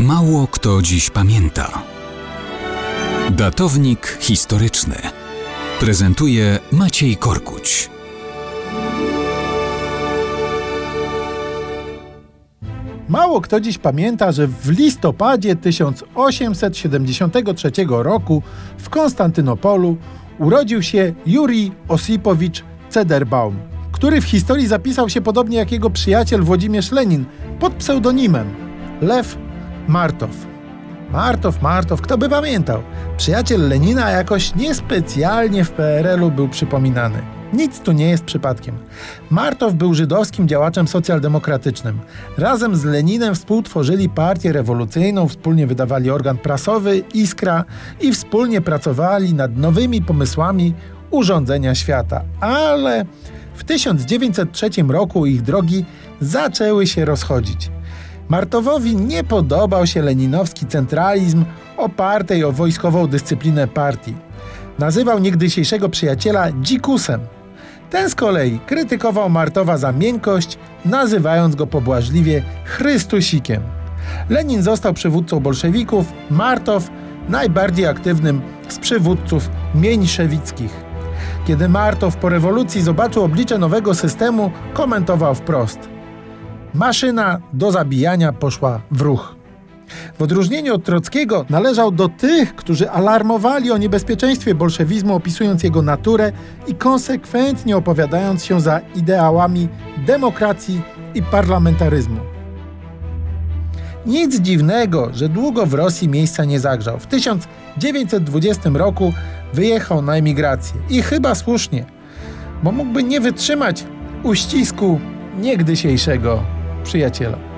Mało kto dziś pamięta. Datownik historyczny prezentuje Maciej Korkuć. Mało kto dziś pamięta, że w listopadzie 1873 roku w Konstantynopolu urodził się Juri Osipowicz Cederbaum, który w historii zapisał się podobnie jak jego przyjaciel Włodzimierz Lenin pod pseudonimem Lew Martow. Martow, Martow, kto by pamiętał? Przyjaciel Lenina jakoś niespecjalnie w PRL-u był przypominany. Nic tu nie jest przypadkiem. Martow był żydowskim działaczem socjaldemokratycznym. Razem z Leninem współtworzyli partię rewolucyjną, wspólnie wydawali organ prasowy Iskra i wspólnie pracowali nad nowymi pomysłami urządzenia świata. Ale w 1903 roku ich drogi zaczęły się rozchodzić. Martowowi nie podobał się leninowski centralizm opartej o wojskową dyscyplinę partii. Nazywał niegdysiejszego przyjaciela dzikusem. Ten z kolei krytykował Martowa za miękkość, nazywając go pobłażliwie Chrystusikiem. Lenin został przywódcą bolszewików, Martow najbardziej aktywnym z przywódców mieńszewickich. Kiedy Martow po rewolucji zobaczył oblicze nowego systemu, komentował wprost – maszyna do zabijania poszła w ruch. W odróżnieniu od Trockiego należał do tych, którzy alarmowali o niebezpieczeństwie bolszewizmu, opisując jego naturę i konsekwentnie opowiadając się za ideałami demokracji i parlamentaryzmu. Nic dziwnego, że długo w Rosji miejsca nie zagrzał. W 1920 roku wyjechał na emigrację i chyba słusznie, bo mógłby nie wytrzymać uścisku niegdysiejszego przyjaciela.